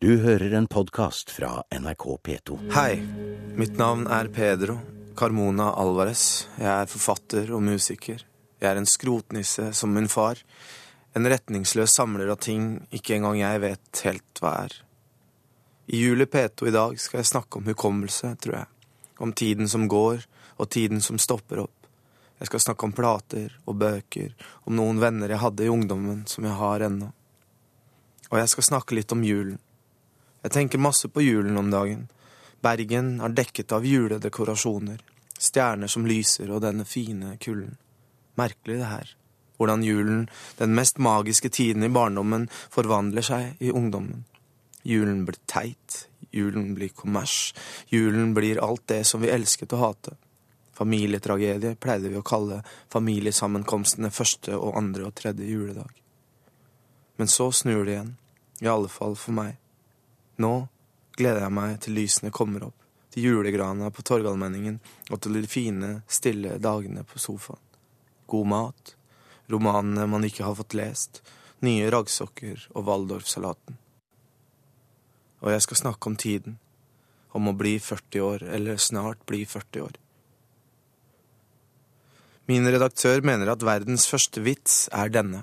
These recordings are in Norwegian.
Du hører en podkast fra NRK P2. Hei, mitt navn er Pedro Carmona Alvarez. Jeg er forfatter og musiker. Jeg er en skrotnisse som min far. En retningsløs samler av ting ikke engang jeg vet helt hva er. I Juli P2 i dag skal jeg snakke om hukommelse, tror jeg. Om tiden som går, og tiden som stopper opp. Jeg skal snakke om plater og bøker, om noen venner jeg hadde i ungdommen som jeg har ennå. Og jeg skal snakke litt om julen. Jeg tenker masse på julen om dagen. Bergen er dekket av juledekorasjoner, stjerner som lyser og denne fine kulden. Merkelig det her, hvordan julen, den mest magiske tiden i barndommen, forvandler seg i ungdommen. Julen blir teit, julen blir kommers, julen blir alt det som vi elsket å hate. Familietragedie pleide vi å kalle familiesammenkomstene første og andre og tredje juledag. Men så snur det igjen, i alle fall for meg. Nå gleder jeg meg til lysene kommer opp, til julegrana på Torgallmenningen og til de fine, stille dagene på sofaen. God mat, romanene man ikke har fått lest, nye raggsokker og Waldorfsalaten. Og jeg skal snakke om tiden, om å bli 40 år, eller snart bli 40 år. Min redaktør mener at verdens første vits er denne.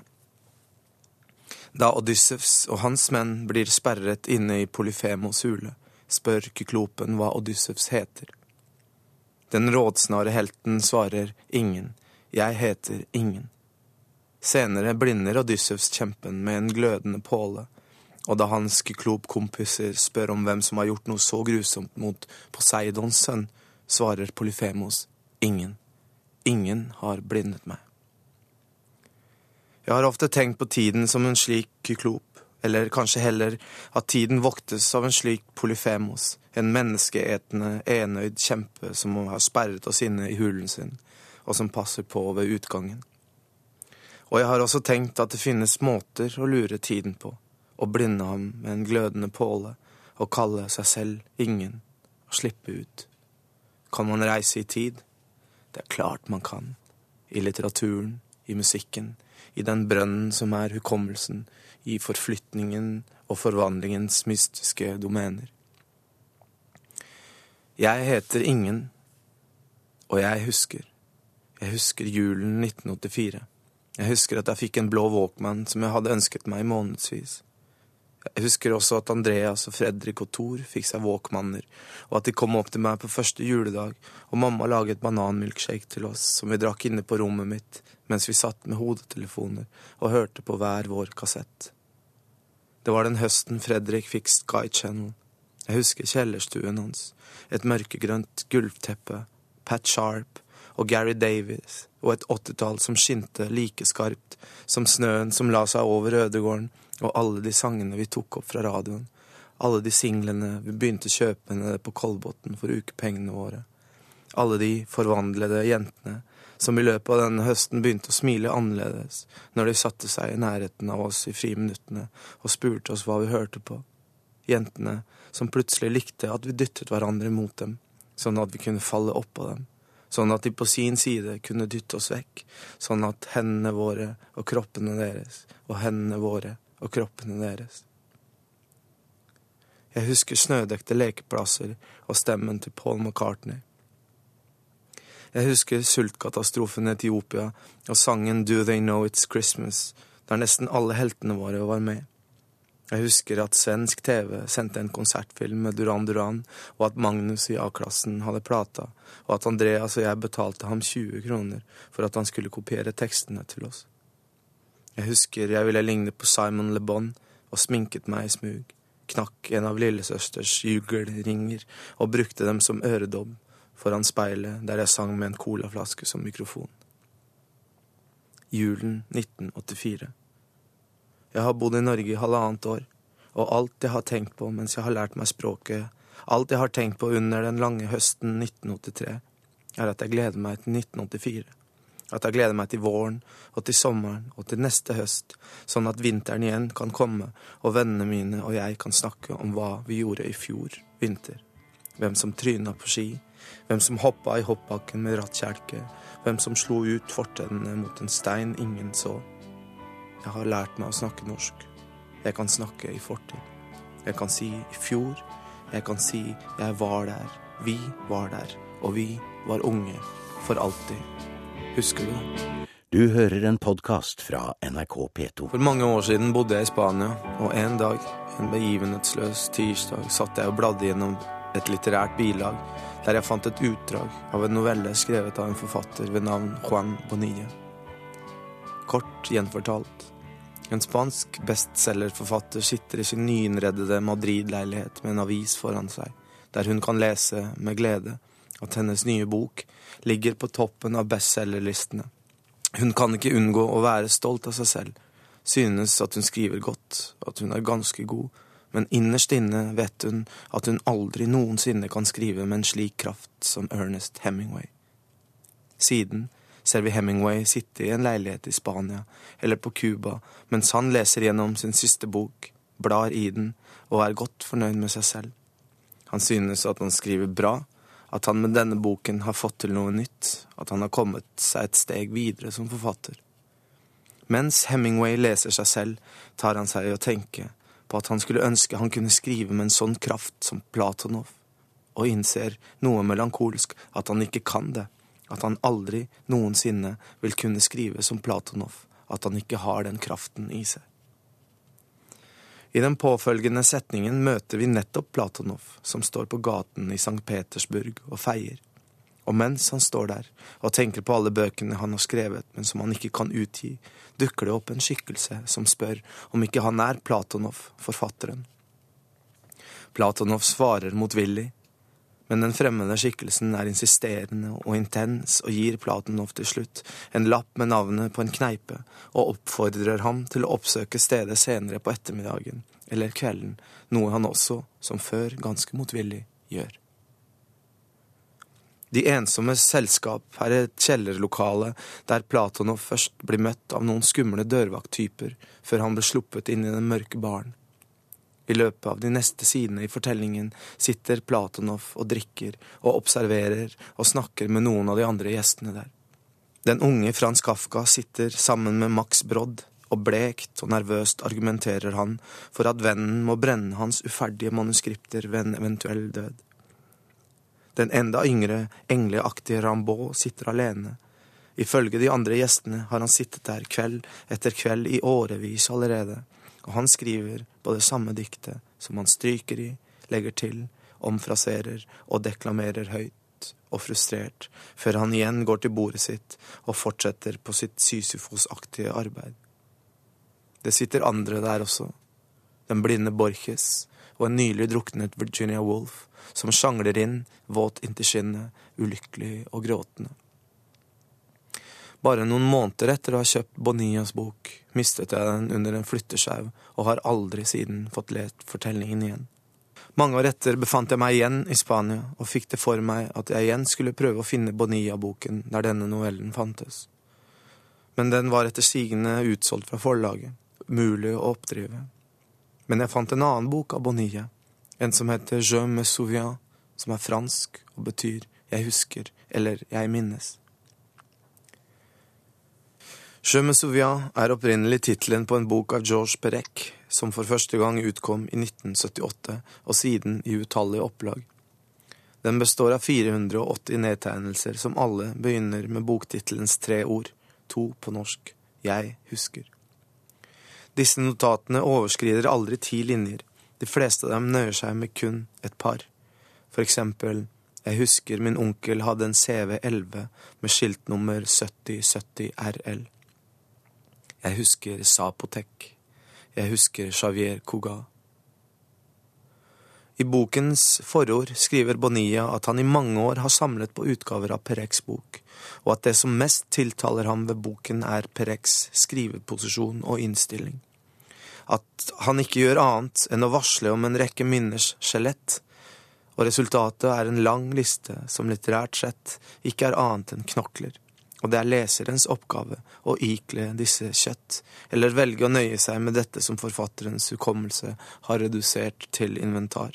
Da Odyssevs og hans menn blir sperret inne i Polyfemos hule, spør Kyklopen hva Odyssevs heter. Den rådsnare helten svarer ingen, jeg heter ingen. Senere blinder Odyssevs kjempen med en glødende påle, og da hans kyklopkompiser spør om hvem som har gjort noe så grusomt mot Poseidons sønn, svarer Polyfemos ingen. Ingen har blindet meg. Jeg har ofte tenkt på tiden som en slik kyklop, eller kanskje heller at tiden voktes av en slik polyfemos, en menneskeetende, enøyd kjempe som har sperret oss inne i hulen sin, og som passer på ved utgangen. Og jeg har også tenkt at det finnes måter å lure tiden på, å blinde ham med en glødende påle, og kalle seg selv ingen, og slippe ut. Kan man reise i tid? Det er klart man kan. I litteraturen, i musikken, i den brønnen som er hukommelsen, i forflytningen og forvandlingens mystiske domener. Jeg heter Ingen, og jeg husker. Jeg husker julen 1984. Jeg husker at jeg fikk en blå Walkman som jeg hadde ønsket meg i månedsvis. Jeg husker også at Andreas og Fredrik og Thor fikk seg Walkmaner, og at de kom opp til meg på første juledag, og mamma laget bananmilkshake til oss som vi drakk inne på rommet mitt mens vi satt med hodetelefoner og hørte på hver vår kassett. Det var den høsten Fredrik fikk Sky Channel. Jeg husker kjellerstuen hans, et mørkegrønt gulvteppe, Pat Sharp og Gary Davies og et åttitall som skinte like skarpt som snøen som la seg over ødegården, og alle de sangene vi tok opp fra radioen, alle de singlene vi begynte å kjøpe nede på Kolbotn for ukepengene våre, alle de forvandlede jentene som i løpet av denne høsten begynte å smile annerledes når de satte seg i nærheten av oss i friminuttene og spurte oss hva vi hørte på. Jentene som plutselig likte at vi dyttet hverandre mot dem, sånn at vi kunne falle oppå dem, sånn at de på sin side kunne dytte oss vekk, sånn at hendene våre og kroppene deres og hendene våre og kroppene deres. Jeg husker snødekte lekeplasser og stemmen til Paul McCartney. Jeg husker sultkatastrofen i Etiopia og sangen Do They Know It's Christmas, der nesten alle heltene våre var med. Jeg husker at svensk TV sendte en konsertfilm med Duran Duran, og at Magnus i A-klassen hadde plata, og at Andreas og jeg betalte ham 20 kroner for at han skulle kopiere tekstene til oss. Jeg husker jeg ville ligne på Simon Le Bon og sminket meg i smug, knakk en av lillesøsters jugelringer og brukte dem som øredobb foran speilet der jeg sang med en colaflaske som mikrofon. Julen 1984. Jeg har bodd i Norge i halvannet år, og alt jeg har tenkt på mens jeg har lært meg språket, alt jeg har tenkt på under den lange høsten 1983, er at jeg gleder meg til 1984. At jeg gleder meg til våren og til sommeren og til neste høst, sånn at vinteren igjen kan komme og vennene mine og jeg kan snakke om hva vi gjorde i fjor vinter. Hvem som tryna på ski, hvem som hoppa i hoppbakken med rattkjelke, hvem som slo ut fortennene mot en stein ingen så. Jeg har lært meg å snakke norsk. Jeg kan snakke i fortid. Jeg kan si i fjor. Jeg kan si jeg var der. Vi var der. Og vi var unge. For alltid. Husker du det? Du hører en podkast fra NRK P2. For mange år siden bodde jeg i Spania, og en dag, en begivenhetsløs tirsdag, satt jeg og bladde gjennom et litterært bilag der jeg fant et utdrag av en novelle skrevet av en forfatter ved navn Juan Bonilla. Kort gjenfortalt. En spansk bestselgerforfatter sitter i sin nyinnredede Madrid-leilighet med en avis foran seg, der hun kan lese med glede at hennes nye bok ligger på toppen av bestselgerlistene. Hun kan ikke unngå å være stolt av seg selv, synes at hun skriver godt, at hun er ganske god, men innerst inne vet hun at hun aldri noensinne kan skrive med en slik kraft som Ernest Hemingway. Siden ser vi Hemingway sitte i en leilighet i Spania eller på Cuba mens han leser gjennom sin siste bok, blar i den og er godt fornøyd med seg selv. Han synes at han skriver bra, at han med denne boken har fått til noe nytt, at han har kommet seg et steg videre som forfatter. Mens Hemingway leser seg selv, tar han seg i å tenke på at han skulle ønske han kunne skrive med en sånn kraft som Platonov, og innser noe melankolsk at han ikke kan det, at han aldri noensinne vil kunne skrive som Platonov, at han ikke har den kraften i seg. I den påfølgende setningen møter vi nettopp Platonov, som står på gaten i St. Petersburg og feier. Og mens han står der og tenker på alle bøkene han har skrevet, men som han ikke kan utgi, dukker det opp en skikkelse som spør om ikke han er Platonov, forfatteren. Platonov svarer motvillig, men den fremmede skikkelsen er insisterende og intens og gir Platonov til slutt en lapp med navnet på en kneipe og oppfordrer ham til å oppsøke stedet senere på ettermiddagen eller kvelden, noe han også, som før, ganske motvillig gjør. De ensommes selskap er et kjellerlokale der Platonov først blir møtt av noen skumle dørvakttyper før han blir sluppet inn i den mørke baren. I løpet av de neste sidene i fortellingen sitter Platonov og drikker og observerer og snakker med noen av de andre gjestene der. Den unge Frans Kafka sitter sammen med Max Brodd, og blekt og nervøst argumenterer han for at vennen må brenne hans uferdige manuskripter ved en eventuell død. Den enda yngre, engleaktige Rambaud sitter alene. Ifølge de andre gjestene har han sittet der kveld etter kveld i årevis allerede, og han skriver på det samme diktet som han stryker i, legger til, omfraserer og deklamerer høyt og frustrert, før han igjen går til bordet sitt og fortsetter på sitt Sisyfos-aktige arbeid. Det sitter andre der også, den blinde Borches og en nylig druknet Virginia Woolf, som sjangler inn, våt inntil skinnet, ulykkelig og gråtende. Bare noen måneder etter å ha kjøpt Bonillas bok, mistet jeg den under en flyttesjau og har aldri siden fått lest fortellingen igjen. Mange år etter befant jeg meg igjen i Spania og fikk det for meg at jeg igjen skulle prøve å finne Bonilla-boken der denne novellen fantes. Men den var etter sigende utsolgt fra forlaget, mulig å oppdrive. Men jeg fant en annen bok av Bonilla, en som heter Je me souviens, som er fransk og betyr jeg husker eller jeg minnes. Je me souviens er opprinnelig tittelen på en bok av Georges Perec, som for første gang utkom i 1978 og siden i utallige opplag. Den består av 480 nedtegnelser som alle begynner med boktittelens tre ord, to på norsk, Jeg husker. Disse notatene overskrider aldri ti linjer, de fleste av dem nøyer seg med kun et par. For eksempel, jeg husker min onkel hadde en CV11 med skiltnummer 7070 RL. Jeg husker Sapotek. Jeg husker Javier Cuga. I bokens forord skriver Bonilla at han i mange år har samlet på utgaver av Perecs bok, og at det som mest tiltaler ham ved boken, er Perecs skriveposisjon og innstilling. At han ikke gjør annet enn å varsle om en rekke minners skjelett, og resultatet er en lang liste som litterært sett ikke er annet enn knokler og det er leserens oppgave å ikle disse kjøtt, eller velge å nøye seg med dette som forfatterens hukommelse har redusert til inventar.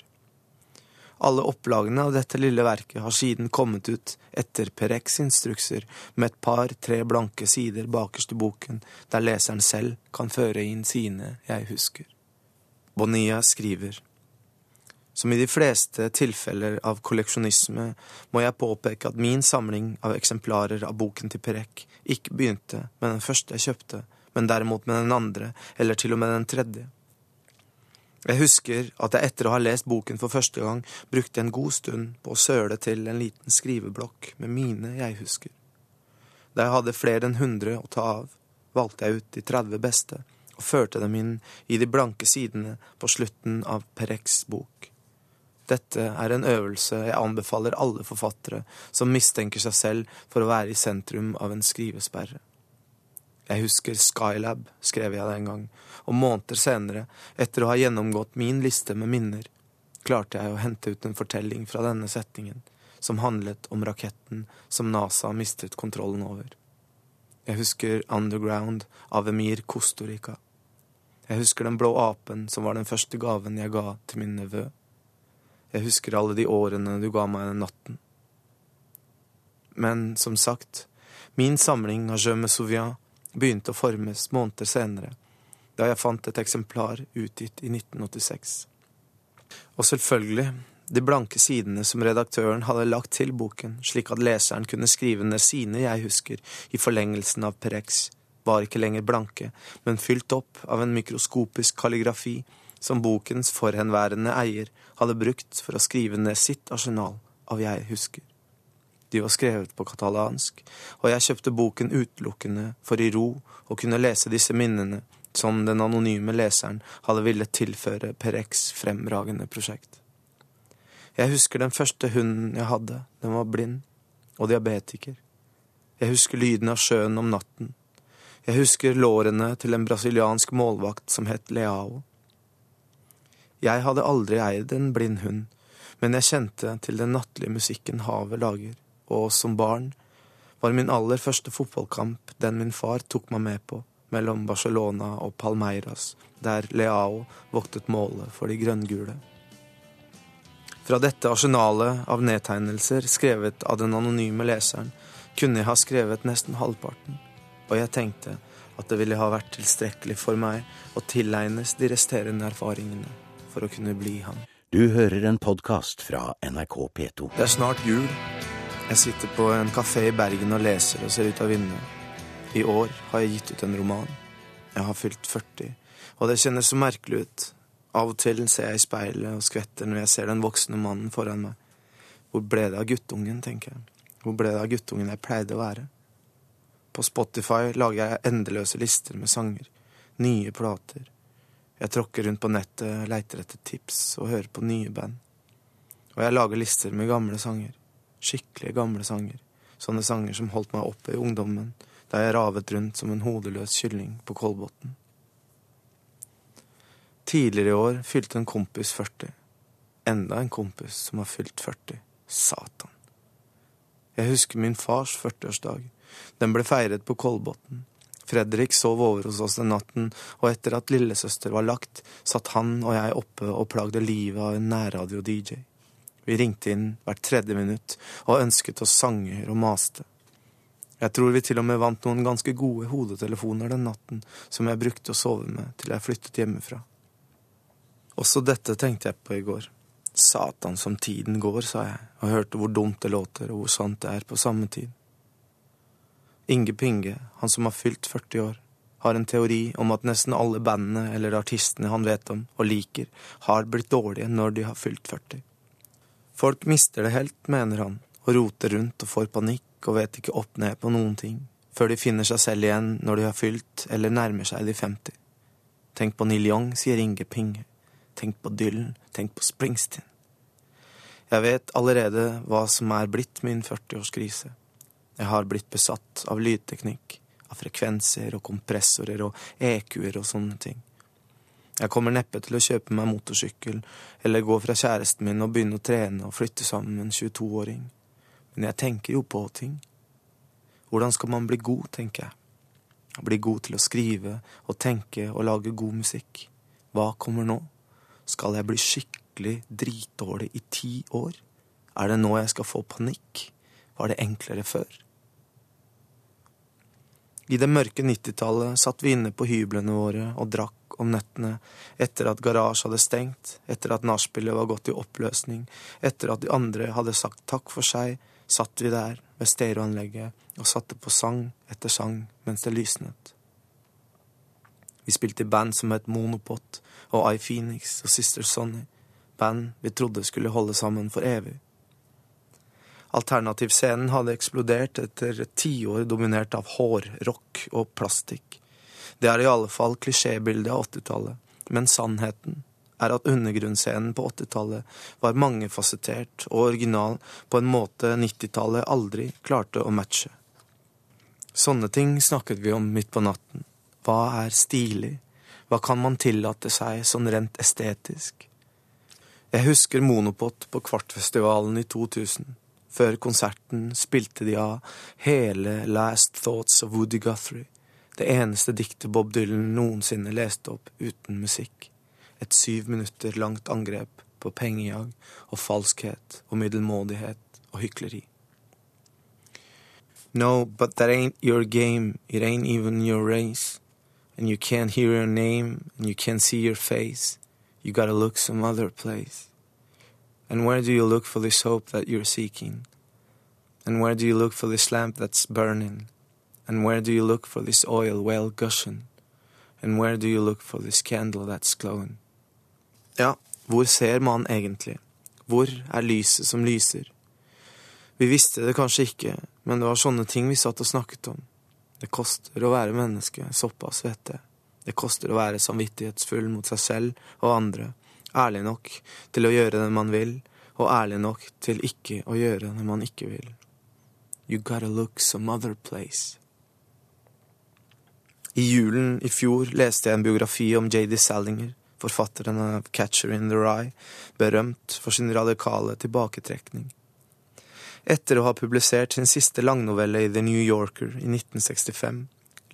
Alle opplagene av dette lille verket har siden kommet ut etter Pereks instrukser med et par-tre blanke sider bakerst i boken, der leseren selv kan føre inn sine jeg husker. Bonilla skriver Som i de fleste tilfeller av kolleksjonisme må jeg påpeke at min samling av eksemplarer av boken til Perek ikke begynte med den første jeg kjøpte, men derimot med den andre, eller til og med den tredje. Jeg husker at jeg etter å ha lest boken for første gang brukte en god stund på å søle til en liten skriveblokk med mine jeg-husker. Da jeg hadde flere enn hundre å ta av, valgte jeg ut de 30 beste og førte dem inn i de blanke sidene på slutten av Pereks bok. Dette er en øvelse jeg anbefaler alle forfattere som mistenker seg selv for å være i sentrum av en skrivesperre. Jeg husker Skylab, skrev jeg den gang, og måneder senere, etter å ha gjennomgått min liste med minner, klarte jeg å hente ut en fortelling fra denne setningen, som handlet om raketten som NASA mistet kontrollen over. Jeg husker Underground av Emir Kostorika. Jeg husker Den blå apen, som var den første gaven jeg ga til min nevø. Jeg husker alle de årene du ga meg den natten. Men som sagt, min samling av Je me souviens begynte å formes måneder senere, da jeg fant et eksemplar utgitt i 1986. Og selvfølgelig de blanke sidene som redaktøren hadde lagt til boken, slik at leseren kunne skrive ned sine jeg husker i forlengelsen av Perex, var ikke lenger blanke, men fylt opp av en mikroskopisk kalligrafi som bokens forhenværende eier hadde brukt for å skrive ned sitt arsenal av jeg husker. De var skrevet på katalansk, og jeg kjøpte boken utelukkende for i ro å kunne lese disse minnene som den anonyme leseren hadde villet tilføre Perex fremragende prosjekt. Jeg husker den første hunden jeg hadde, den var blind og diabetiker. Jeg husker lyden av sjøen om natten. Jeg husker lårene til en brasiliansk målvakt som het Leao. Jeg hadde aldri eid en blind hund, men jeg kjente til den nattlige musikken havet lager og som barn var min aller første fotballkamp den min far tok meg med på, mellom Barcelona og Palmeiras, der Leao voktet målet for de grønngule. Fra dette arsenalet av nedtegnelser skrevet av den anonyme leseren kunne jeg ha skrevet nesten halvparten, og jeg tenkte at det ville ha vært tilstrekkelig for meg å tilegnes de resterende erfaringene for å kunne bli han. Du hører en podkast fra NRK P2. Det er snart jul, jeg sitter på en kafé i Bergen og leser og ser ut av vinduet. I år har jeg gitt ut en roman. Jeg har fylt 40, og det kjennes så merkelig ut. Av og til ser jeg i speilet og skvetter når jeg ser den voksne mannen foran meg. Hvor ble det av guttungen, tenker jeg. Hvor ble det av guttungen jeg pleide å være? På Spotify lager jeg endeløse lister med sanger. Nye plater. Jeg tråkker rundt på nettet, leiter etter tips og hører på nye band. Og jeg lager lister med gamle sanger. Skikkelige, gamle sanger. Sånne sanger som holdt meg oppe i ungdommen, da jeg ravet rundt som en hodeløs kylling på Kolbotn. Tidligere i år fylte en kompis 40. Enda en kompis som har fylt 40. Satan. Jeg husker min fars 40-årsdag. Den ble feiret på Kolbotn. Fredrik sov over hos oss den natten, og etter at lillesøster var lagt, satt han og jeg oppe og plagde livet av en nærradio-DJ. Vi ringte inn hvert tredje minutt og ønsket oss sanger og maste. Jeg tror vi til og med vant noen ganske gode hodetelefoner den natten som jeg brukte å sove med til jeg flyttet hjemmefra. Også dette tenkte jeg på i går. Satan som tiden går, sa jeg, og hørte hvor dumt det låter og hvor sant det er på samme tid. Inge Pinge, han som har fylt 40 år, har en teori om at nesten alle bandene eller artistene han vet om og liker, har blitt dårlige når de har fylt 40. Folk mister det helt, mener han, og roter rundt og får panikk og vet ikke opp ned på noen ting, før de finner seg selv igjen når de har fylt eller nærmer seg de 50. Tenk på Neil Young, sier Inge Pinge. Tenk på Dylan, tenk på Springsteen. Jeg vet allerede hva som er blitt min 40-årskrise. Jeg har blitt besatt av lydteknikk, av frekvenser og kompressorer og EQ-er og sånne ting. Jeg kommer neppe til å kjøpe meg motorsykkel eller gå fra kjæresten min og begynne å trene og flytte sammen med en 22-åring. Men jeg tenker jo på ting. Hvordan skal man bli god, tenker jeg. Bli god til å skrive og tenke og lage god musikk. Hva kommer nå? Skal jeg bli skikkelig dritdårlig i ti år? Er det nå jeg skal få panikk? Var det enklere før? I det mørke nittitallet satt vi inne på hyblene våre og drakk om nettene, etter at garasje hadde stengt, etter at nachspielet var gått i oppløsning, etter at de andre hadde sagt takk for seg, satt vi der ved stereoanlegget og satte på sang etter sang mens det lysnet. Vi spilte i band som het Monopot og I Phoenix og Sister Sonny, band vi trodde skulle holde sammen for evig. Alternativscenen hadde eksplodert etter et tiår dominert av hår, rock og plastikk. Det er i alle fall klisjébildet av 80-tallet, men sannheten er at undergrunnsscenen på 80-tallet var mangefasettert og original på en måte 90-tallet aldri klarte å matche. Sånne ting snakket vi om midt på natten. Hva er stilig? Hva kan man tillate seg sånn rent estetisk? Jeg husker Monopot på Kvartfestivalen i 2000. Før konserten spilte de av hele Last Thoughts of Woody Guthrie, det eneste diktet Bob Dylan noensinne leste opp uten musikk. Et syv minutter langt angrep på pengejag og falskhet og middelmådighet og hykleri. No, but that ain't your game, it ain't even your race. And you can't hear your name, and you can't see your face. You gotta look some other place. And where do you look for this hope that you're seeking? And where do you look for this lamp that's burning? And where do you look for this oil well gushing? And where do you look for this candle that's glowing? Ja, hvor ser man egentlig? Hvor er lyset som lyser? Vi visste det kanskje ikke, men det var sånne ting vi satt og snakket om. Det koster å være menneske, såpass vet jeg. Det koster å være samvittighetsfull mot seg selv og andre, ærlig nok til å gjøre det man vil, og ærlig nok til ikke å gjøre det man ikke vil. You gotta look some other place. I julen i fjor leste jeg en biografi om JD Salinger, forfatteren av Catcher in the Rye, berømt for sin radikale tilbaketrekning. Etter å ha publisert sin siste langnovelle i The New Yorker i 1965,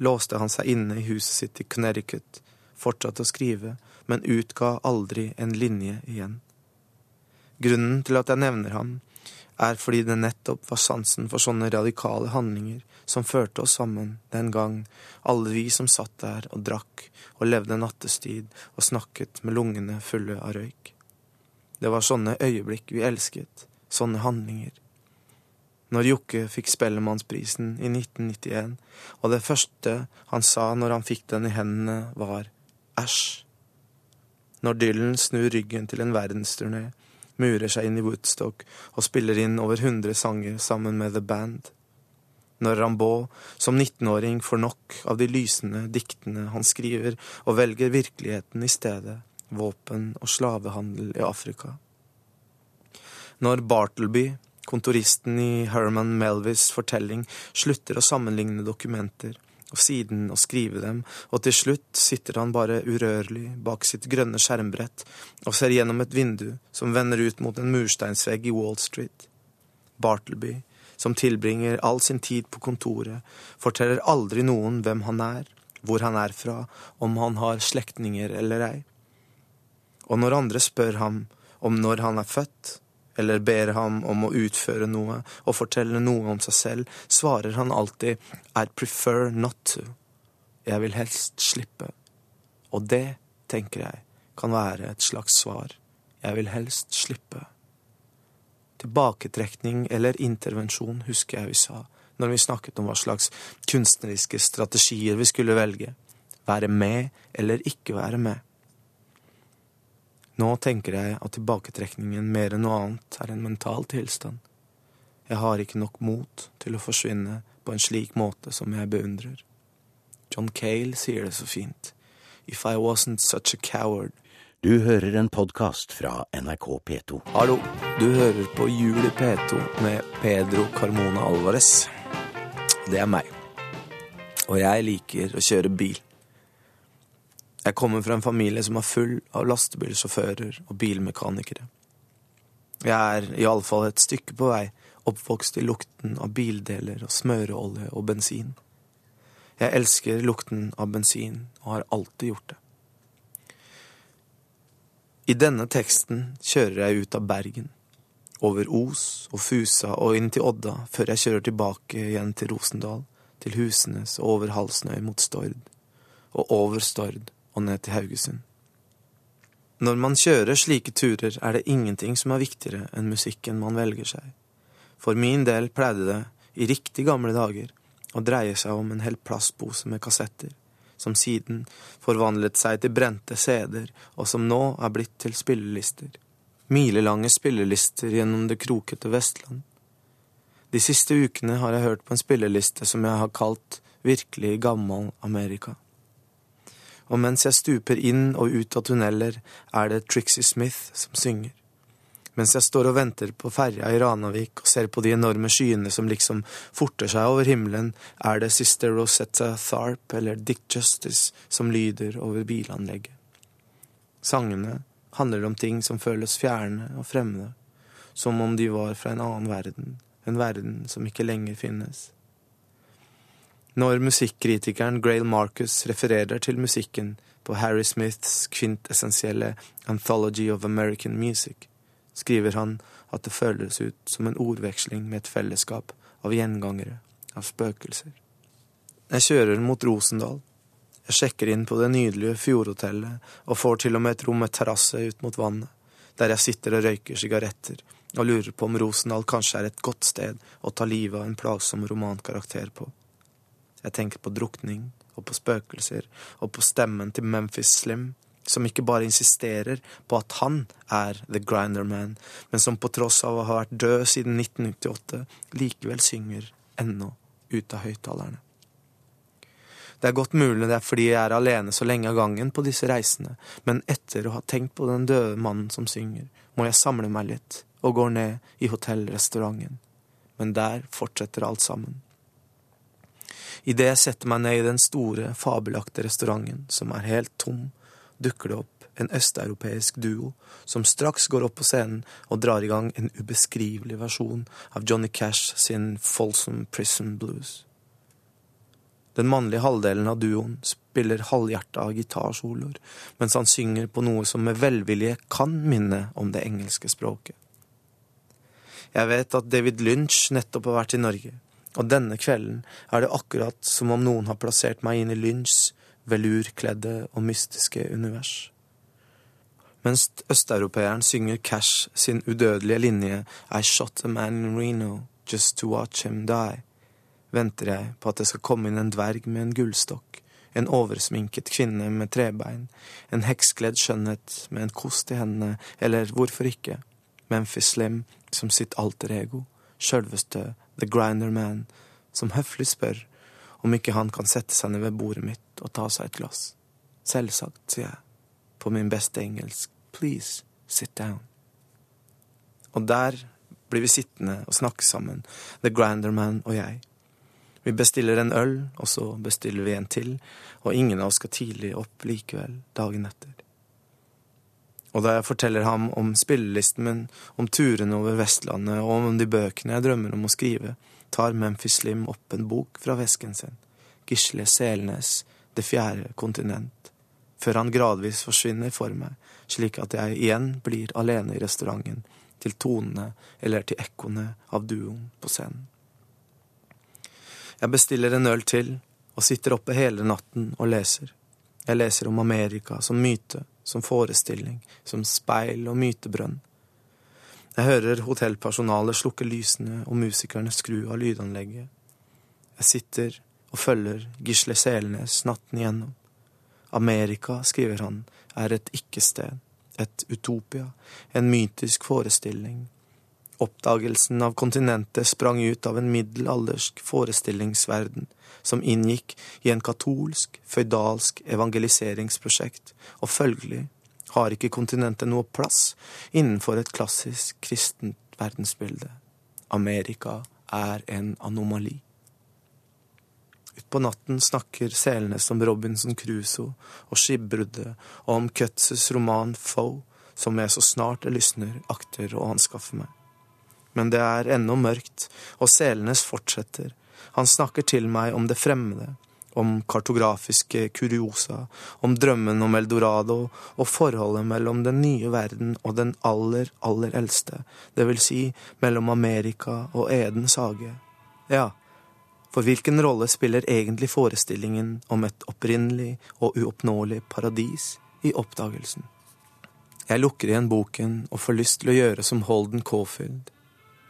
låste han seg inne i huset sitt i Connecticut, fortsatte å skrive, men utga aldri en linje igjen. Grunnen til at jeg nevner ham, er fordi det nettopp var sansen for sånne radikale handlinger som førte oss sammen den gang, alle vi som satt der og drakk og levde nattestid og snakket med lungene fulle av røyk. Det var sånne øyeblikk vi elsket, sånne handlinger. Når Jokke fikk Spellemannsprisen i 1991, og det første han sa når han fikk den i hendene, var æsj. Når Dylan snur ryggen til en verdensturné, murer seg inn i Woodstock og spiller inn over 100 sanger sammen med The Band. Når Rambaud som 19-åring får nok av de lysende diktene han skriver, og velger virkeligheten i stedet, våpen og slavehandel i Afrika. Når Bartleby, kontoristen i Herman Melvis' fortelling, slutter å sammenligne dokumenter, og siden å skrive dem, og til slutt sitter han bare urørlig bak sitt grønne skjermbrett og ser gjennom et vindu som vender ut mot en mursteinsvegg i Wall Street. Bartleby, som tilbringer all sin tid på kontoret, forteller aldri noen hvem han er, hvor han er fra, om han har slektninger eller ei. Og når andre spør ham om når han er født, eller ber ham om å utføre noe og fortelle noe om seg selv, svarer han alltid I prefer not to. Jeg vil helst slippe. Og det, tenker jeg, kan være et slags svar. Jeg vil helst slippe. Tilbaketrekning eller intervensjon, husker jeg vi sa, når vi snakket om hva slags kunstneriske strategier vi skulle velge. Være med eller ikke være med. Nå tenker jeg at tilbaketrekningen mer enn noe annet er en mental tilstand. Jeg har ikke nok mot til å forsvinne på en slik måte som jeg beundrer. John Cale sier det så fint. If I wasn't such a coward. Du hører en podkast fra NRK P2. Hallo, du hører på Jul i P2 med Pedro Carmona Alvarez. Det er meg. Og jeg liker å kjøre bil. Jeg kommer fra en familie som er full av lastebilsjåfører og bilmekanikere. Jeg er iallfall et stykke på vei oppvokst i lukten av bildeler og smøreolje og bensin. Jeg elsker lukten av bensin og har alltid gjort det. I denne teksten kjører jeg ut av Bergen, over Os og Fusa og inn til Odda før jeg kjører tilbake igjen til Rosendal, til Husenes og over Halsnøy mot Stord, og over Stord og ned til Haugesund. Når man kjører slike turer, er det ingenting som er viktigere enn musikken man velger seg. For min del pleide det, i riktig gamle dager, å dreie seg om en hel plastpose med kassetter, som siden forvandlet seg til brente CD-er, og som nå er blitt til spillelister. Milelange spillelister gjennom det krokete Vestland. De siste ukene har jeg hørt på en spilleliste som jeg har kalt Virkelig gammal Amerika. Og mens jeg stuper inn og ut av tunneler, er det Trixie Smith som synger. Mens jeg står og venter på ferja i Ranavik og ser på de enorme skyene som liksom forter seg over himmelen, er det Sister Rosetta Tharp eller Dick Justice som lyder over bilanlegget. Sangene handler om ting som føles fjerne og fremmede, som om de var fra en annen verden, en verden som ikke lenger finnes. Når musikkritikeren Grail Marcus refererer til musikken på Harry Smiths kvintessensielle Anthology of American Music, skriver han at det føles ut som en ordveksling med et fellesskap av gjengangere, av spøkelser. Jeg kjører mot Rosendal. Jeg sjekker inn på det nydelige fjordhotellet og får til og med et rom med terrasse ut mot vannet, der jeg sitter og røyker sigaretter og lurer på om Rosendal kanskje er et godt sted å ta livet av en plagsom romankarakter på. Jeg tenker på drukning og på spøkelser og på stemmen til Memphis Slim, som ikke bare insisterer på at han er The Grinder Man, men som på tross av å ha vært død siden 1998, likevel synger ennå ut av høyttalerne. Det er godt mulig det er fordi jeg er alene så lenge av gangen på disse reisene, men etter å ha tenkt på den døde mannen som synger, må jeg samle meg litt og går ned i hotellrestauranten. Men der fortsetter alt sammen. Idet jeg setter meg ned i den store, fabelaktige restauranten, som er helt tom, dukker det opp en østeuropeisk duo som straks går opp på scenen og drar i gang en ubeskrivelig versjon av Johnny Cash sin Folsom Prison Blues. Den mannlige halvdelen av duoen spiller halvhjerta gitarsoloer, mens han synger på noe som med velvilje kan minne om det engelske språket. Jeg vet at David Lynch nettopp har vært i Norge, og denne kvelden er det akkurat som om noen har plassert meg inn i Lynchs velurkledde og mystiske univers. Mens østeuropeeren synger Cash sin udødelige linje I shot a man in Reno just to watch him die, venter jeg på at det skal komme inn en dverg med en gullstokk, en oversminket kvinne med trebein, en hekskledd skjønnhet med en kost i hendene, eller hvorfor ikke, Memphis Slim som sitt alter ego, sjølveste The Grinder Man, som høflig spør om ikke han kan sette seg ned ved bordet mitt og ta seg et glass. Selvsagt, sier jeg, på min beste engelsk, please, sit down. Og der blir vi sittende og snakke sammen, The Grinder Man og jeg. Vi bestiller en øl, og så bestiller vi en til, og ingen av oss skal tidlig opp likevel dagen etter. Og da jeg forteller ham om spillelisten min, om turene over Vestlandet og om de bøkene jeg drømmer om å skrive, tar Memphis Slim opp en bok fra vesken sin, Gisle Selnes, Det fjerde kontinent, før han gradvis forsvinner for meg, slik at jeg igjen blir alene i restauranten, til tonene eller til ekkoene av duoen på scenen. Jeg bestiller en øl til og sitter oppe hele natten og leser. Jeg leser om Amerika som myte, som forestilling, som speil og mytebrønn. Jeg hører hotellpersonalet slukke lysene og musikerne skru av lydanlegget. Jeg sitter og følger Gisle Selnes natten igjennom. Amerika, skriver han, er et ikke-sted, et utopia, en mytisk forestilling. Oppdagelsen av kontinentet sprang ut av en middelaldersk forestillingsverden som inngikk i en katolsk, føydalsk evangeliseringsprosjekt, og følgelig har ikke kontinentet noe plass innenfor et klassisk kristent verdensbilde. Amerika er en anomali. Utpå natten snakker Selnes om Robinson Crusoe og skipbruddet, og om Cutses roman Foe, som jeg så snart jeg lysner, akter å anskaffe meg. Men det er ennå mørkt, og Selnes fortsetter. Han snakker til meg om det fremmede, om kartografiske kuriosa, om drømmen om eldorado og forholdet mellom den nye verden og den aller, aller eldste, det vil si mellom Amerika og Edens hage. Ja, For hvilken rolle spiller egentlig forestillingen om et opprinnelig og uoppnåelig paradis i oppdagelsen? Jeg lukker igjen boken og får lyst til å gjøre som Holden Caulfield.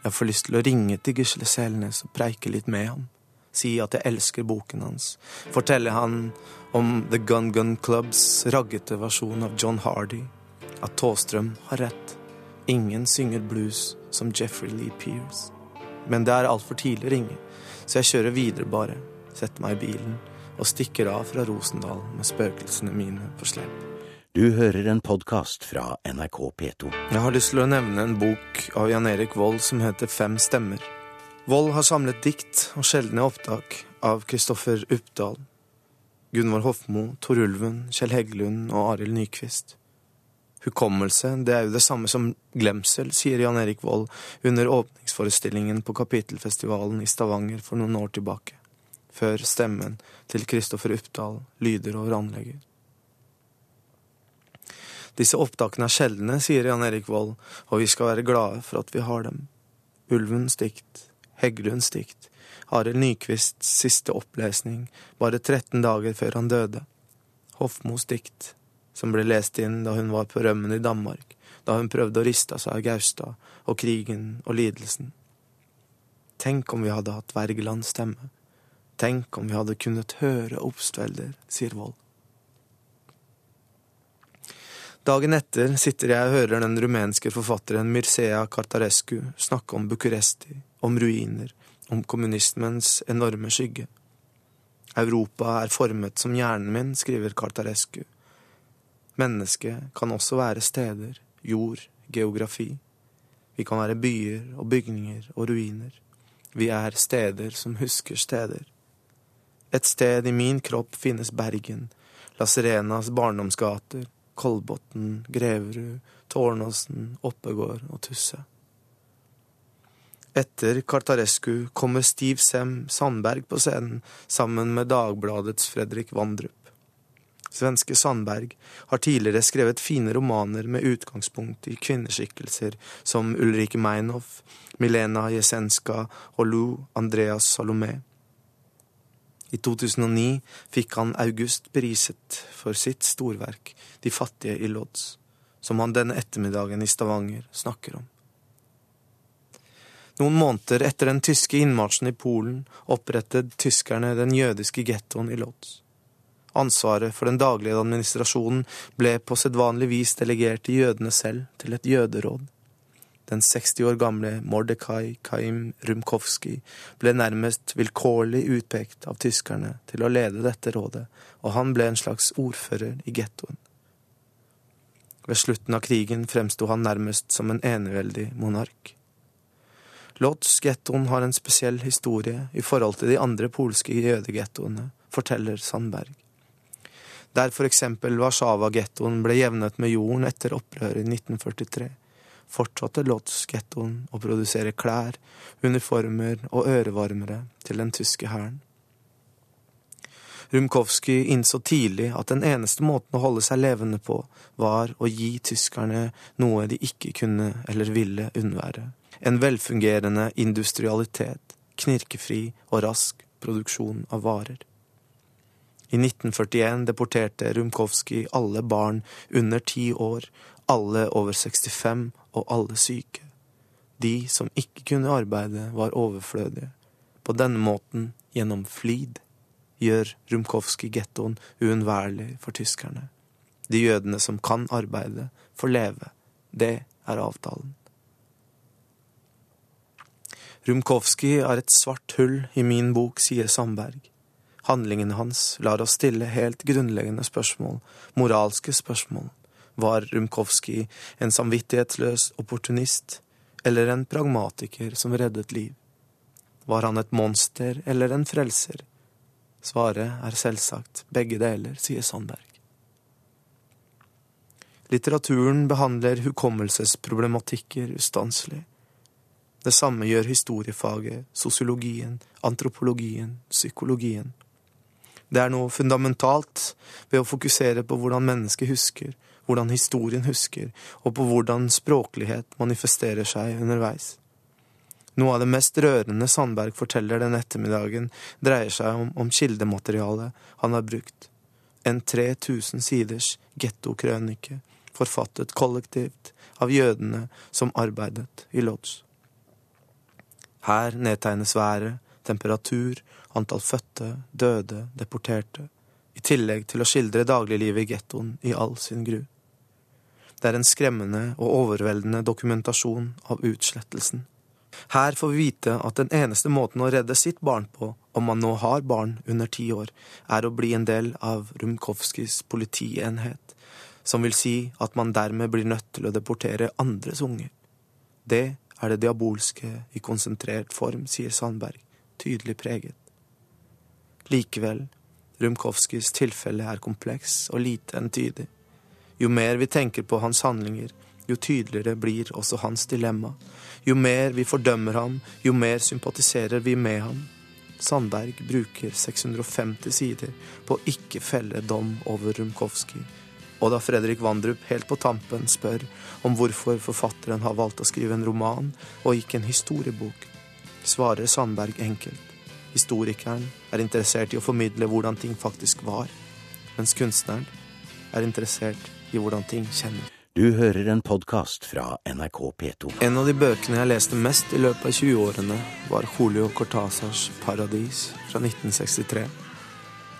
Jeg får lyst til å ringe til Gisle Selnes og preike litt med ham. Si at jeg elsker boken hans. Fortelle han om The Gun Gun Clubs raggete versjon av John Hardy. At Tåstrøm har rett. Ingen synger blues som Jeffrey Lee Pears. Men det er altfor tidlig å ringe, så jeg kjører videre bare, setter meg i bilen og stikker av fra Rosendal med spøkelsene mine på slep. Du hører en podkast fra NRK P2. Jeg har lyst til å nevne en bok av Jan Erik Vold som heter Fem stemmer. Vold har samlet dikt og sjeldne opptak av Kristoffer Uppdal, Gunvor Hofmo, Tor Ulven, Kjell Heggelund og Arild Nyquist. Hukommelse, det er jo det samme som glemsel, sier Jan Erik Vold under åpningsforestillingen på Kapittelfestivalen i Stavanger for noen år tilbake, før stemmen til Kristoffer Uppdal lyder over anlegget. Disse opptakene er sjeldne, sier Jan Erik Vold, og vi skal være glade for at vi har dem. Ulvens dikt, Heggelunds dikt, Arild Nyquists siste opplesning, bare 13 dager før han døde. Hofmos dikt, som ble lest inn da hun var på rømmen i Danmark, da hun prøvde å riste av seg Gaustad og krigen og lidelsen. Tenk om vi hadde hatt Wergelands stemme. Tenk om vi hadde kunnet høre Obstvelder, sier Vold. Dagen etter sitter jeg og hører den rumenske forfatteren Mircea Cartarescu snakke om Bucuresti, om ruiner, om kommunismens enorme skygge. Europa er formet som hjernen min, skriver Cartarescu. Mennesket kan også være steder, jord, geografi. Vi kan være byer og bygninger og ruiner. Vi er steder som husker steder. Et sted i min kropp finnes Bergen, La Serenas barndomsgater, Kolbotn, Greverud, Tårnåsen, Oppegård og Tusse. Etter Kartarescu kommer Stiv Sem Sandberg på scenen sammen med Dagbladets Fredrik Vandrup. Svenske Sandberg har tidligere skrevet fine romaner med utgangspunkt i kvinneskikkelser som Ulrike Meinhof, Milena Jesenska og Lou Andreas Salomé. I 2009 fikk han August priset for sitt storverk De fattige i Lodz, som han denne ettermiddagen i Stavanger snakker om. Noen måneder etter den tyske innmarsjen i Polen opprettet tyskerne den jødiske gettoen i Lodz. Ansvaret for den daglige administrasjonen ble på sedvanlig vis delegert til jødene selv, til et jøderåd. Den 60 år gamle Mordekai Kaim Rumkowski ble nærmest vilkårlig utpekt av tyskerne til å lede dette rådet, og han ble en slags ordfører i gettoen. Ved slutten av krigen fremsto han nærmest som en eneveldig monark. Lodz-gettoen har en spesiell historie i forhold til de andre polske jødegettoene, forteller Sandberg. Der for eksempel Warszawa-gettoen ble jevnet med jorden etter opprøret i 1943 fortsatte Lodz-gettoen å produsere klær, uniformer og ørevarmere til den tyske hæren. Rumkowski innså tidlig at den eneste måten å holde seg levende på, var å gi tyskerne noe de ikke kunne eller ville unnvære. En velfungerende industrialitet, knirkefri og rask produksjon av varer. I 1941 deporterte Rumkowski alle barn under ti år, alle over 65 og alle syke. De som ikke kunne arbeide, var overflødige. På denne måten, gjennom flid, gjør Rumkowski-gettoen uunnværlig for tyskerne. De jødene som kan arbeide, får leve. Det er avtalen. Rumkowski er et svart hull i min bok, sier Sandberg. Handlingene hans lar oss stille helt grunnleggende spørsmål, moralske spørsmål. Var Rumkowski en samvittighetsløs opportunist eller en pragmatiker som reddet liv? Var han et monster eller en frelser? Svaret er selvsagt begge deler, sier Sandberg. Litteraturen behandler hukommelsesproblematikker ustanselig. Det samme gjør historiefaget, sosiologien, antropologien, psykologien. Det er noe fundamentalt ved å fokusere på hvordan mennesket husker, hvordan historien husker, og på hvordan språklighet manifesterer seg underveis. Noe av det mest rørende Sandberg forteller den ettermiddagen, dreier seg om, om kildematerialet han har brukt. En 3000 siders gettokrønike, forfattet kollektivt av jødene som arbeidet i Lodz. Her nedtegnes været, temperatur, antall fødte, døde, deporterte, i tillegg til å skildre dagliglivet i gettoen i all sin gru. Det er en skremmende og overveldende dokumentasjon av utslettelsen. Her får vi vite at den eneste måten å redde sitt barn på, om man nå har barn under ti år, er å bli en del av Rumkovskijs politienhet, som vil si at man dermed blir nødt til å deportere andres unger. Det er det diabolske i konsentrert form, sier Sandberg, tydelig preget. Likevel, Rumkovskijs tilfelle er kompleks og lite entydig. Jo mer vi tenker på hans handlinger, jo tydeligere blir også hans dilemma. Jo mer vi fordømmer ham, jo mer sympatiserer vi med ham. Sandberg bruker 650 sider på å ikke felle dom over Rumkowski. Og da Fredrik Vandrup helt på tampen spør om hvorfor forfatteren har valgt å skrive en roman og ikke en historiebok, svarer Sandberg enkelt. Historikeren er interessert i å formidle hvordan ting faktisk var, mens kunstneren er interessert i hvordan ting kjenner. Du hører en podkast fra NRK P2. En av de bøkene jeg leste mest i løpet av 20-årene, var Julio Cortázars Paradis fra 1963.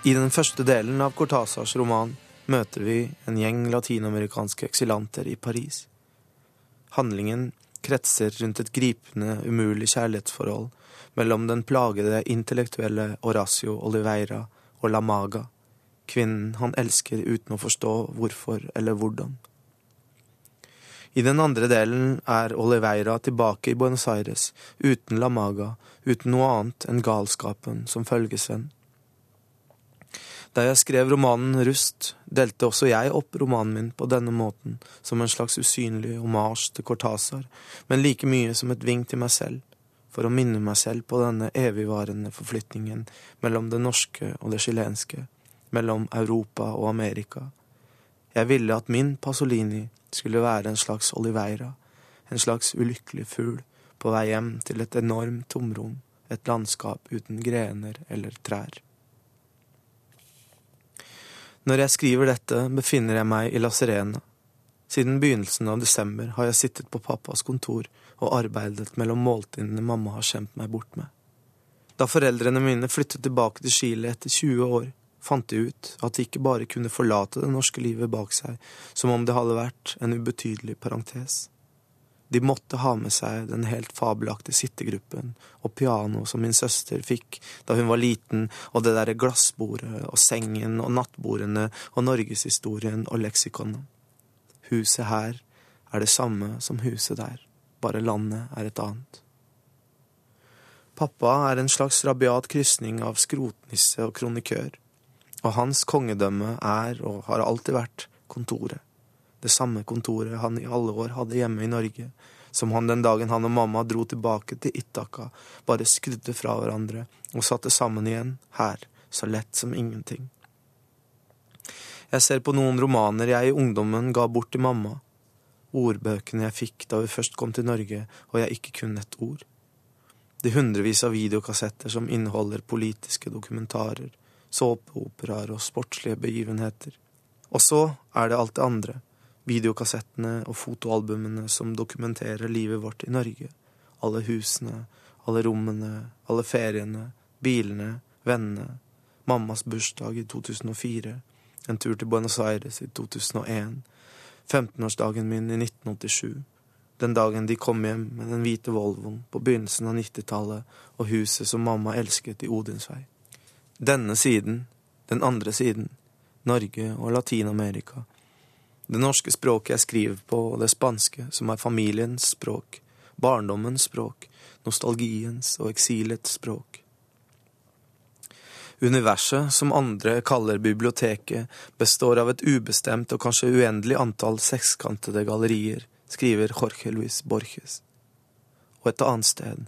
I den første delen av Cortázars roman møter vi en gjeng latinamerikanske eksilanter i Paris. Handlingen kretser rundt et gripende, umulig kjærlighetsforhold mellom den plagede intellektuelle Horacio Oliveira og La Maga, kvinnen han elsker uten å forstå hvorfor eller hvordan. I den andre delen er Oliveira tilbake i Buenos Aires, uten La Maga, uten noe annet enn galskapen som følgesvenn. Da jeg skrev romanen Rust, delte også jeg opp romanen min på denne måten, som en slags usynlig homasj til Cortázar, men like mye som et vink til meg selv, for å minne meg selv på denne evigvarende forflytningen mellom det norske og det chilenske, mellom Europa og Amerika. Jeg ville at min Pasolini skulle være en slags Oliveira, en slags ulykkelig fugl på vei hjem til et enormt tomrom, et landskap uten grener eller trær. Når jeg skriver dette, befinner jeg meg i La Serena. Siden begynnelsen av desember har jeg sittet på pappas kontor og arbeidet mellom måltidene mamma har skjemt meg bort med. Da foreldrene mine flyttet tilbake til Chile etter 20 år, fant de ut at de ikke bare kunne forlate det norske livet bak seg som om det hadde vært en ubetydelig parentes. De måtte ha med seg den helt fabelaktige sittegruppen og piano som min søster fikk da hun var liten, og det derre glassbordet og sengen og nattbordene og norgeshistorien og leksikonet. Huset her er det samme som huset der, bare landet er et annet. Pappa er en slags rabiat krysning av skrotnisse og kronikør og hans kongedømme er og har alltid vært kontoret. Det samme kontoret han i alle år hadde hjemme i Norge, som han den dagen han og mamma dro tilbake til Itaka, bare skrudde fra hverandre og satte sammen igjen, her, så lett som ingenting. Jeg ser på noen romaner jeg i ungdommen ga bort til mamma, ordbøkene jeg fikk da vi først kom til Norge og jeg ikke kunne et ord. De hundrevis av videokassetter som inneholder politiske dokumentarer, såpeoperaer og sportslige begivenheter. Og så er det alt det andre, videokassettene og fotoalbumene som dokumenterer livet vårt i Norge. Alle husene, alle rommene, alle feriene, bilene, vennene, mammas bursdag i 2004, en tur til Buenos Aires i 2001, 15-årsdagen min i 1987, den dagen de kom hjem med den hvite Volvoen på begynnelsen av 90-tallet og huset som mamma elsket i Odinsvei. Denne siden, den andre siden, Norge og Latin-Amerika. Det norske språket jeg skriver på, og det spanske, som er familiens språk, barndommens språk, nostalgiens og eksilets språk. Universet, som andre kaller biblioteket, består av et ubestemt og kanskje uendelig antall sekskantede gallerier, skriver Jorge Luis Borges. Og et annet sted,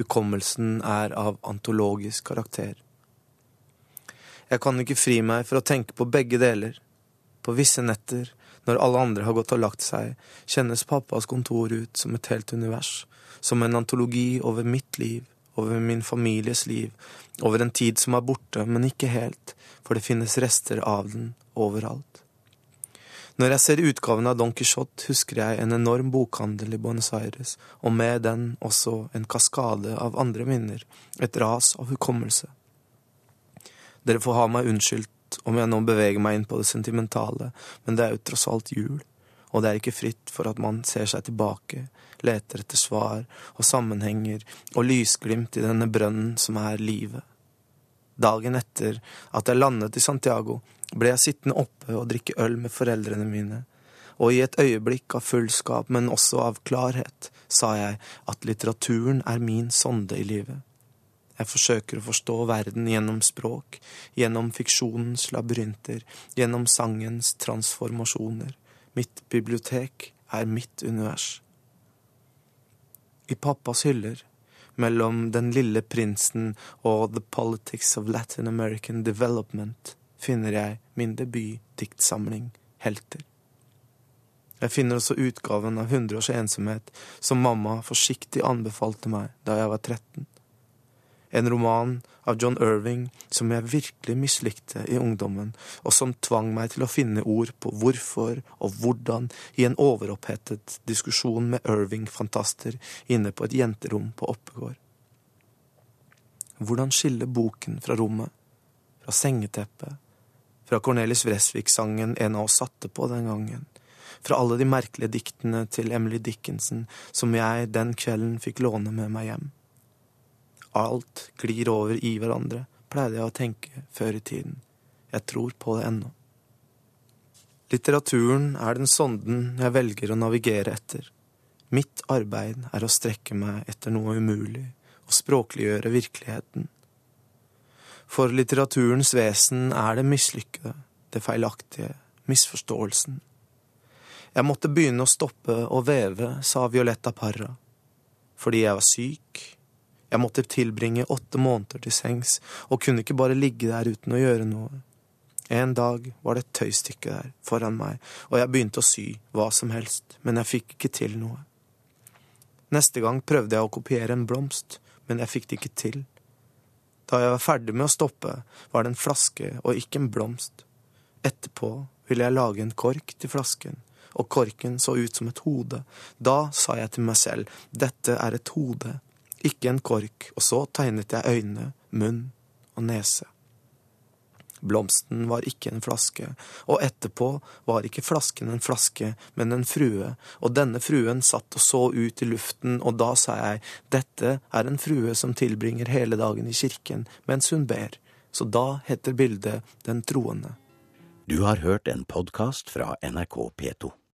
hukommelsen er av antologisk karakter. Jeg kan ikke fri meg for å tenke på begge deler. På visse netter, Når alle andre har gått og lagt seg, kjennes pappas kontor ut som et helt univers, som en antologi over mitt liv, over min families liv, over en tid som er borte, men ikke helt, for det finnes rester av den overalt. Når jeg ser utgaven av Don Quijote, husker jeg en enorm bokhandel i Buenos Aires, og med den også en kaskade av andre minner, et ras av hukommelse. Dere får ha meg unnskyldt om jeg nå beveger meg inn på det sentimentale, men det er jo tross alt jul, og det er ikke fritt for at man ser seg tilbake, leter etter svar og sammenhenger og lysglimt i denne brønnen som er livet. Dagen etter at jeg landet i Santiago, ble jeg sittende oppe og drikke øl med foreldrene mine, og i et øyeblikk av fullskap, men også av klarhet, sa jeg at litteraturen er min sonde i livet. Jeg forsøker å forstå verden gjennom språk, gjennom fiksjonens labyrinter, gjennom sangens transformasjoner. Mitt bibliotek er mitt univers. I pappas hyller, mellom Den lille prinsen og The Politics of Latin American Development, finner jeg min debutdiktsamling Helter. Jeg finner også utgaven av Hundre års ensomhet, som mamma forsiktig anbefalte meg da jeg var 13. En roman av John Irving som jeg virkelig mislikte i ungdommen, og som tvang meg til å finne ord på hvorfor og hvordan i en overopphetet diskusjon med Irving-fantaster inne på et jenterom på Oppegård. Hvordan skille boken fra rommet, fra sengeteppet, fra Cornelis Vresvik-sangen en av oss satte på den gangen, fra alle de merkelige diktene til Emily Dickinson som jeg den kvelden fikk låne med meg hjem. Alt glir over i hverandre, pleide jeg å tenke før i tiden. Jeg tror på det ennå. Litteraturen er den sonden jeg velger å navigere etter. Mitt arbeid er å strekke meg etter noe umulig og språkliggjøre virkeligheten. For litteraturens vesen er det mislykkede, det feilaktige, misforståelsen. Jeg måtte begynne å stoppe å veve, sa Violetta Parra. Fordi jeg var syk. Jeg måtte tilbringe åtte måneder til sengs, og kunne ikke bare ligge der uten å gjøre noe. En dag var det et tøystykke der foran meg, og jeg begynte å sy hva som helst, men jeg fikk ikke til noe. Neste gang prøvde jeg å kopiere en blomst, men jeg fikk det ikke til. Da jeg var ferdig med å stoppe, var det en flaske og ikke en blomst. Etterpå ville jeg lage en kork til flasken, og korken så ut som et hode. Da sa jeg til meg selv, dette er et hode, ikke en kork, og så tegnet jeg øyne, munn og nese. Blomsten var ikke en flaske, og etterpå var ikke flasken en flaske, men en frue, og denne fruen satt og så ut i luften, og da sa jeg, dette er en frue som tilbringer hele dagen i kirken mens hun ber, så da heter bildet Den troende. Du har hørt en podkast fra NRK P2.